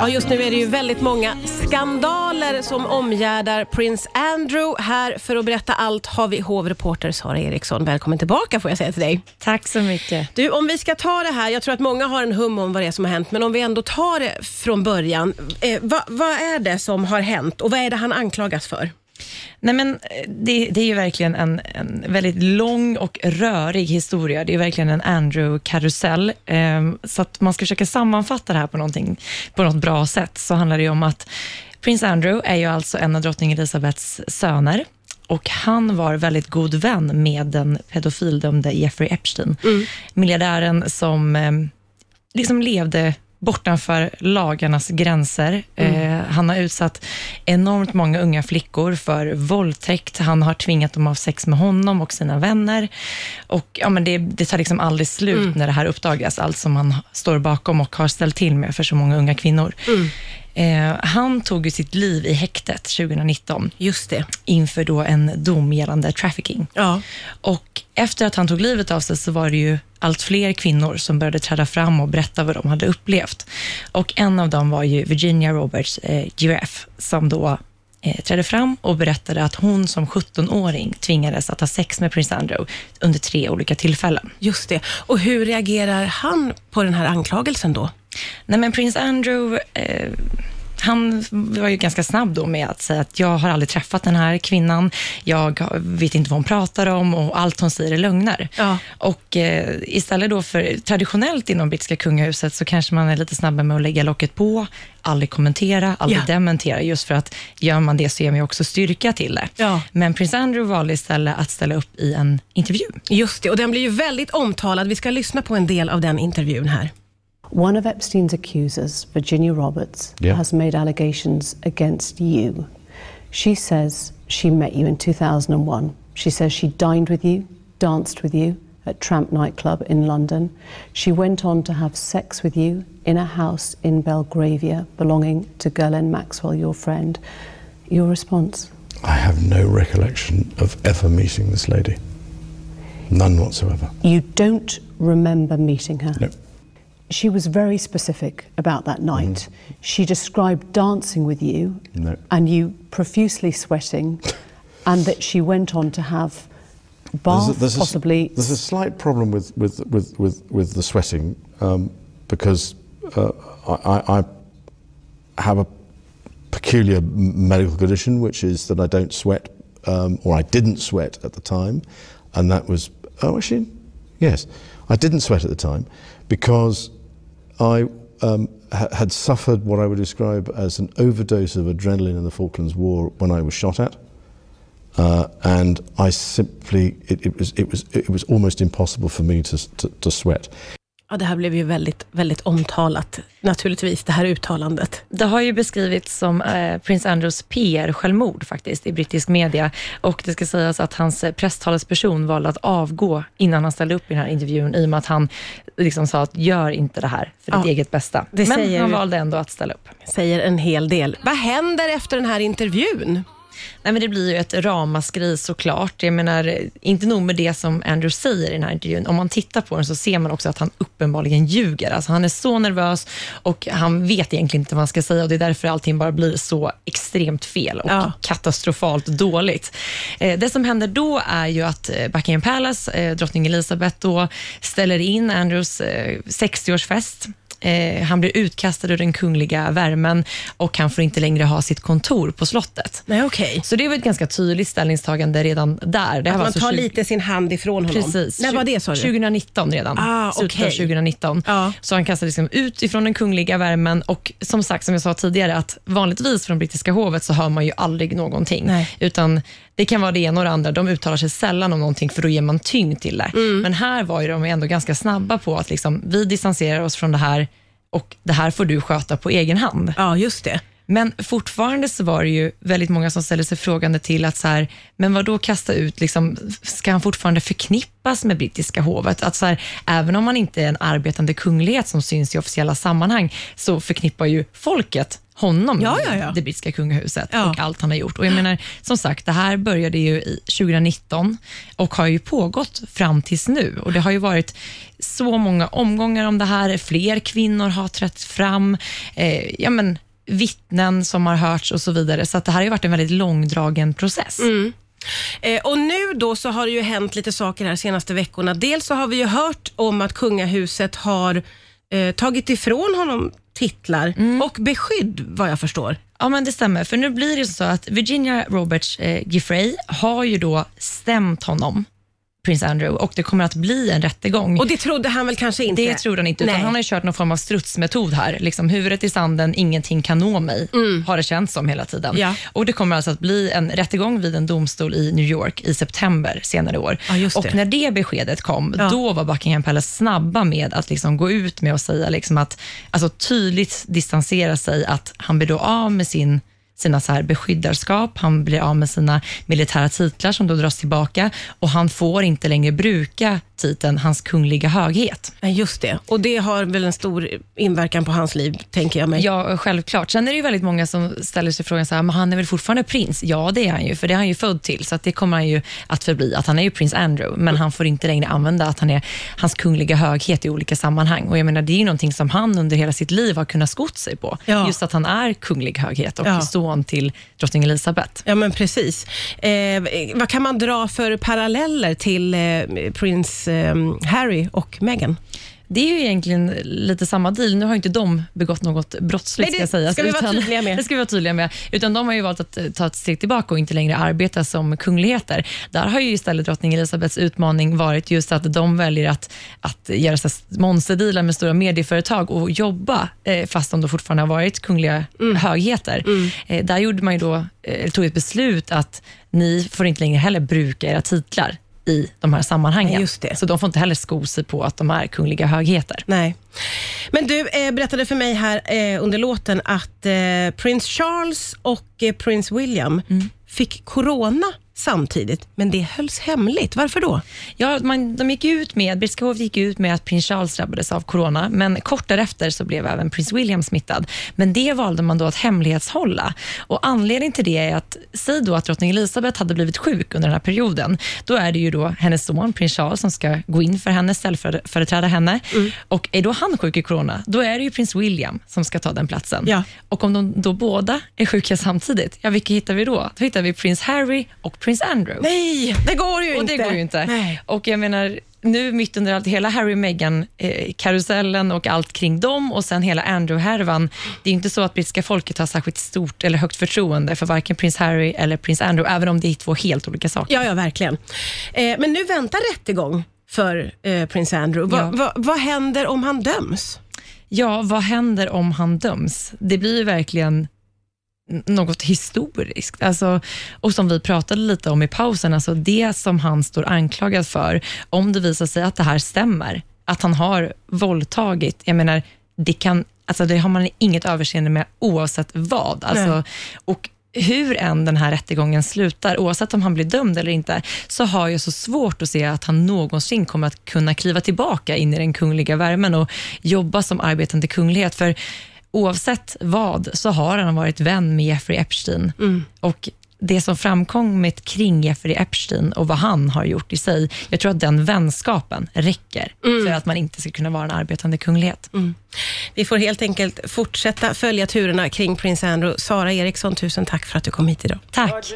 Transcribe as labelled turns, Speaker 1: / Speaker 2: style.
Speaker 1: Ja, just nu är det ju väldigt många skandaler som omgärdar Prince Andrew. Här för att berätta allt har vi hovreporter Sara Eriksson. Välkommen tillbaka får jag säga till dig.
Speaker 2: Tack så mycket.
Speaker 1: Du, om vi ska ta det här, jag tror att många har en hum om vad det är som har hänt, men om vi ändå tar det från början. Eh, vad, vad är det som har hänt och vad är det han anklagas för?
Speaker 2: Nej, men eh, det, det är ju verkligen en, en väldigt lång och rörig historia. Det är verkligen en Andrew-karusell. Um, så att man ska försöka sammanfatta det här på, på något bra sätt, så handlar det om att prins Andrew är ju alltså en av drottning Elizabeths söner och han var väldigt god vän med den pedofildömde Jeffrey Epstein. Mm. Miljardären som eh, liksom levde bortanför lagarnas gränser. Mm. Eh, han har utsatt enormt många unga flickor för våldtäkt. Han har tvingat dem att ha sex med honom och sina vänner. Och ja, men det, det tar liksom aldrig slut mm. när det här uppdagas, allt som han står bakom och har ställt till med för så många unga kvinnor. Mm. Eh, han tog ju sitt liv i häktet 2019.
Speaker 1: Just det.
Speaker 2: Inför då en dom gällande trafficking.
Speaker 1: Ja.
Speaker 2: Och efter att han tog livet av sig så var det ju allt fler kvinnor som började träda fram och berätta vad de hade upplevt. Och en av dem var ju Virginia Roberts eh, Giraffe, som då eh, trädde fram och berättade att hon som 17-åring tvingades att ha sex med prins Andrew under tre olika tillfällen.
Speaker 1: Just det. Och hur reagerar han på den här anklagelsen då?
Speaker 2: Nej, men prins Andrew eh, han var ju ganska snabb då med att säga att jag har aldrig träffat den här kvinnan, jag vet inte vad hon pratar om och allt hon säger är lögner.
Speaker 1: Ja.
Speaker 2: Och eh, istället då för traditionellt inom brittiska kungahuset så kanske man är lite snabbare med att lägga locket på, aldrig kommentera, aldrig ja. dementera, just för att gör man det så ger man ju också styrka till det.
Speaker 1: Ja.
Speaker 2: Men prins Andrew valde istället att ställa upp i en intervju.
Speaker 1: Just det, och den blir ju väldigt omtalad. Vi ska lyssna på en del av den intervjun här.
Speaker 3: One of Epstein's accusers, Virginia Roberts, yeah. has made allegations against you. She says she met you in 2001. She says she dined with you, danced with you at Tramp nightclub in London. She went on to have sex with you in a house in Belgravia belonging to Ghislaine Maxwell, your friend. Your response?
Speaker 4: I have no recollection of ever meeting this lady. None whatsoever.
Speaker 3: You don't remember meeting her?
Speaker 4: No
Speaker 3: she was very specific about that night. Mm. She described dancing with you
Speaker 4: no.
Speaker 3: and you profusely sweating, and that she went on to have bath, there's a, there's possibly.
Speaker 4: A, there's a slight problem with, with, with, with, with the sweating um, because uh, I, I have a peculiar medical condition, which is that I don't sweat, um, or I didn't sweat at the time, and that was. Oh, actually, yes, I didn't sweat at the time because I um, ha- had suffered what I would describe as an overdose of adrenaline in the Falklands War when I was shot at. Uh, and I simply, it, it, was, it, was, it was almost impossible for me to, to, to sweat.
Speaker 1: Ja, det här blev ju väldigt, väldigt omtalat, naturligtvis, det här uttalandet.
Speaker 2: Det har ju beskrivits som eh, prins Andrews PR-självmord faktiskt i brittisk media och det ska sägas att hans eh, presstalesperson valde att avgå innan han ställde upp i den här intervjun i och med att han liksom sa att gör inte det här för ja, ditt eget bästa. Men han valde ändå att ställa upp.
Speaker 1: Säger en hel del. Vad händer efter den här intervjun?
Speaker 2: Nej, men det blir ju ett ramaskri såklart. Jag menar, inte nog med det som Andrew säger i den här intervjun. Om man tittar på den så ser man också att han uppenbarligen ljuger. Alltså, han är så nervös och han vet egentligen inte vad han ska säga och det är därför allting bara blir så extremt fel och ja. katastrofalt dåligt. Eh, det som händer då är ju att eh, Buckingham Palace, eh, drottning Elizabeth, då ställer in Andrews 60-årsfest Eh, han blir utkastad ur den kungliga värmen och han får inte längre ha sitt kontor på slottet.
Speaker 1: Nej, okay.
Speaker 2: Så det var ett ganska tydligt ställningstagande redan där.
Speaker 1: Det
Speaker 2: att
Speaker 1: man alltså tar 20... lite sin hand ifrån honom?
Speaker 2: Precis.
Speaker 1: När var det sa du?
Speaker 2: 2019 redan.
Speaker 1: Ah,
Speaker 2: Slutet okay. av 2019.
Speaker 1: Ja.
Speaker 2: Så han kastades liksom ut ifrån den kungliga värmen och som sagt, som jag sa tidigare, att vanligtvis från brittiska hovet så hör man ju aldrig någonting.
Speaker 1: Nej.
Speaker 2: Utan det kan vara det ena och det andra. De uttalar sig sällan om någonting för då ger man tyngd till det.
Speaker 1: Mm.
Speaker 2: Men här var ju de ändå ganska snabba på att liksom, vi distanserar oss från det här och det här får du sköta på egen hand.
Speaker 1: Ja, just det.
Speaker 2: Men fortfarande så var det ju väldigt många som ställde sig frågande till att så här, men vad då kasta ut, liksom, ska han fortfarande förknippas med brittiska hovet? Att så här, även om man inte är en arbetande kunglighet som syns i officiella sammanhang, så förknippar ju folket honom
Speaker 1: Ja, ja, ja.
Speaker 2: det brittiska kungahuset
Speaker 1: Ja.
Speaker 2: och allt han har gjort. Och jag menar, som sagt, det här började ju i 2019 och har ju pågått fram tills nu. Och Det har ju varit så många omgångar om det här. Fler kvinnor har trätt fram. Eh, ja, men, vittnen som har hörts och så vidare. Så det här har ju varit en väldigt långdragen process.
Speaker 1: Eh, och nu då så har det ju hänt lite saker här senaste veckorna. Dels så har vi ju hört om att kungahuset har eh, tagit ifrån honom titlar och beskydd vad jag förstår.
Speaker 2: Ja, men det stämmer. För nu blir det så att Virginia Roberts eh, Giffrey har ju då stämt honom, prins Andrew, och det kommer att bli en rättegång.
Speaker 1: Och det trodde han väl kanske inte?
Speaker 2: Det tror han inte, utan
Speaker 1: Nej.
Speaker 2: han har ju kört någon form av strutsmetod här. Liksom huvudet i sanden, ingenting kan nå mig, har det känts som hela tiden.
Speaker 1: Mm. Ja.
Speaker 2: Och Det kommer alltså att bli en rättegång vid en domstol i New York i september senare i år.
Speaker 1: Ja.
Speaker 2: Och när det beskedet kom,
Speaker 1: Ja.
Speaker 2: då var Buckingham Palace snabba med att liksom gå ut med och säga liksom att, alltså tydligt distansera sig, att han blir då av med sin sina så här beskyddarskap, han blir av med sina militära titlar som då dras tillbaka och han får inte längre bruka titeln Hans kungliga höghet.
Speaker 1: Just det. Och det har väl en stor inverkan på hans liv, tänker jag mig.
Speaker 2: Ja, självklart. Sen är det ju väldigt många som ställer sig frågan, så här, men han är väl fortfarande prins? Ja, det är han ju, för det är han ju född till, så det kommer han ju att förbli, att han är ju prins Andrew, men han får inte längre använda att han är hans kungliga höghet i olika sammanhang. Och jag menar, det är ju någonting som han under hela sitt liv har kunnat skott sig på,
Speaker 1: Ja.
Speaker 2: just att han är kunglig höghet och
Speaker 1: Ja
Speaker 2: son till drottning Elizabeth.
Speaker 1: Ja, men precis. Eh, vad kan man dra för paralleller till eh, prins eh, Harry och Meghan?
Speaker 2: Det är ju egentligen lite samma deal. Nu har inte de begått något brottsligt,
Speaker 1: Nej, det
Speaker 2: ska sägas.
Speaker 1: ska vi vara
Speaker 2: utan-
Speaker 1: tydliga med.
Speaker 2: Det ska vi vara tydliga med. Utan de har ju valt att eh, ta ett steg tillbaka och inte längre arbeta som kungligheter. Där har ju istället drottning Elizabeths utmaning varit just att de väljer att, att göra så monsterdealar med stora medieföretag och jobba, eh, fast de då fortfarande har varit kungliga
Speaker 1: Mm.
Speaker 2: högheter. Eh, där gjorde man ju då, tog ett beslut att ni får inte längre heller bruka era titlar i de här sammanhangen.
Speaker 1: Just det.
Speaker 2: Så de får inte heller sko sig på att de är kungliga högheter.
Speaker 1: Nej. Men du eh, berättade för mig här eh, under låten att eh, prins Charles och eh, prins William fick corona samtidigt, men det hölls hemligt. Varför då?
Speaker 2: Ja, man, de gick ut med, brittiska hovet gick ut med att prins Charles drabbades av corona, men kort därefter så blev även prins William smittad. Men det valde man då att hemlighetshålla. Och anledningen till det är att, säg då att drottning Elizabeth hade blivit sjuk under den här perioden, då är det ju då hennes son, prins Charles, som ska gå in för henne, ställföreträda henne. Och är då han sjuk i corona, då är det ju prins William som ska ta den platsen.
Speaker 1: Ja.
Speaker 2: Och om de då båda är sjuka samtidigt, ja, vilka hittar vi då? Då hittar vi prins Harry och prins Andrew.
Speaker 1: Nej, det går ju
Speaker 2: Och
Speaker 1: inte.
Speaker 2: det går ju inte.
Speaker 1: Nej.
Speaker 2: Och jag menar, nu mitt under allt, hela Harry och Meghan-karusellen och allt kring dem och sen hela Andrew-härvan. Det är inte så att brittiska folket har särskilt stort eller högt förtroende för varken prins Harry eller prins Andrew, även om det är två helt olika saker.
Speaker 1: Ja, ja, verkligen. Eh, men nu väntar rättegång för eh, prins Andrew. Va,
Speaker 2: Ja.
Speaker 1: va, vad händer om han döms?
Speaker 2: Ja, vad händer om han döms? Det blir ju verkligen något historiskt. Alltså, och som vi pratade lite om i pausen, alltså det som han står anklagad för, om det visar sig att det här stämmer, att han har våldtagit, jag menar, det, kan, alltså det har man inget överseende med oavsett vad.
Speaker 1: Nej.
Speaker 2: Alltså, och hur än den här rättegången slutar, oavsett om han blir dömd eller inte, så har jag så svårt att se att han någonsin kommer att kunna kliva tillbaka in i den kungliga värmen och jobba som arbetande kunglighet. För oavsett vad så har han varit vän med Jeffrey Epstein. Och det som framkommit kring Jeffrey Epstein och vad han har gjort i sig, jag tror att den vänskapen räcker för att man inte ska kunna vara en arbetande kunglighet.
Speaker 1: Vi får helt enkelt fortsätta följa turerna kring prins Andrew. Sara Eriksson, tusen tack för att du kom hit idag.
Speaker 2: Tack.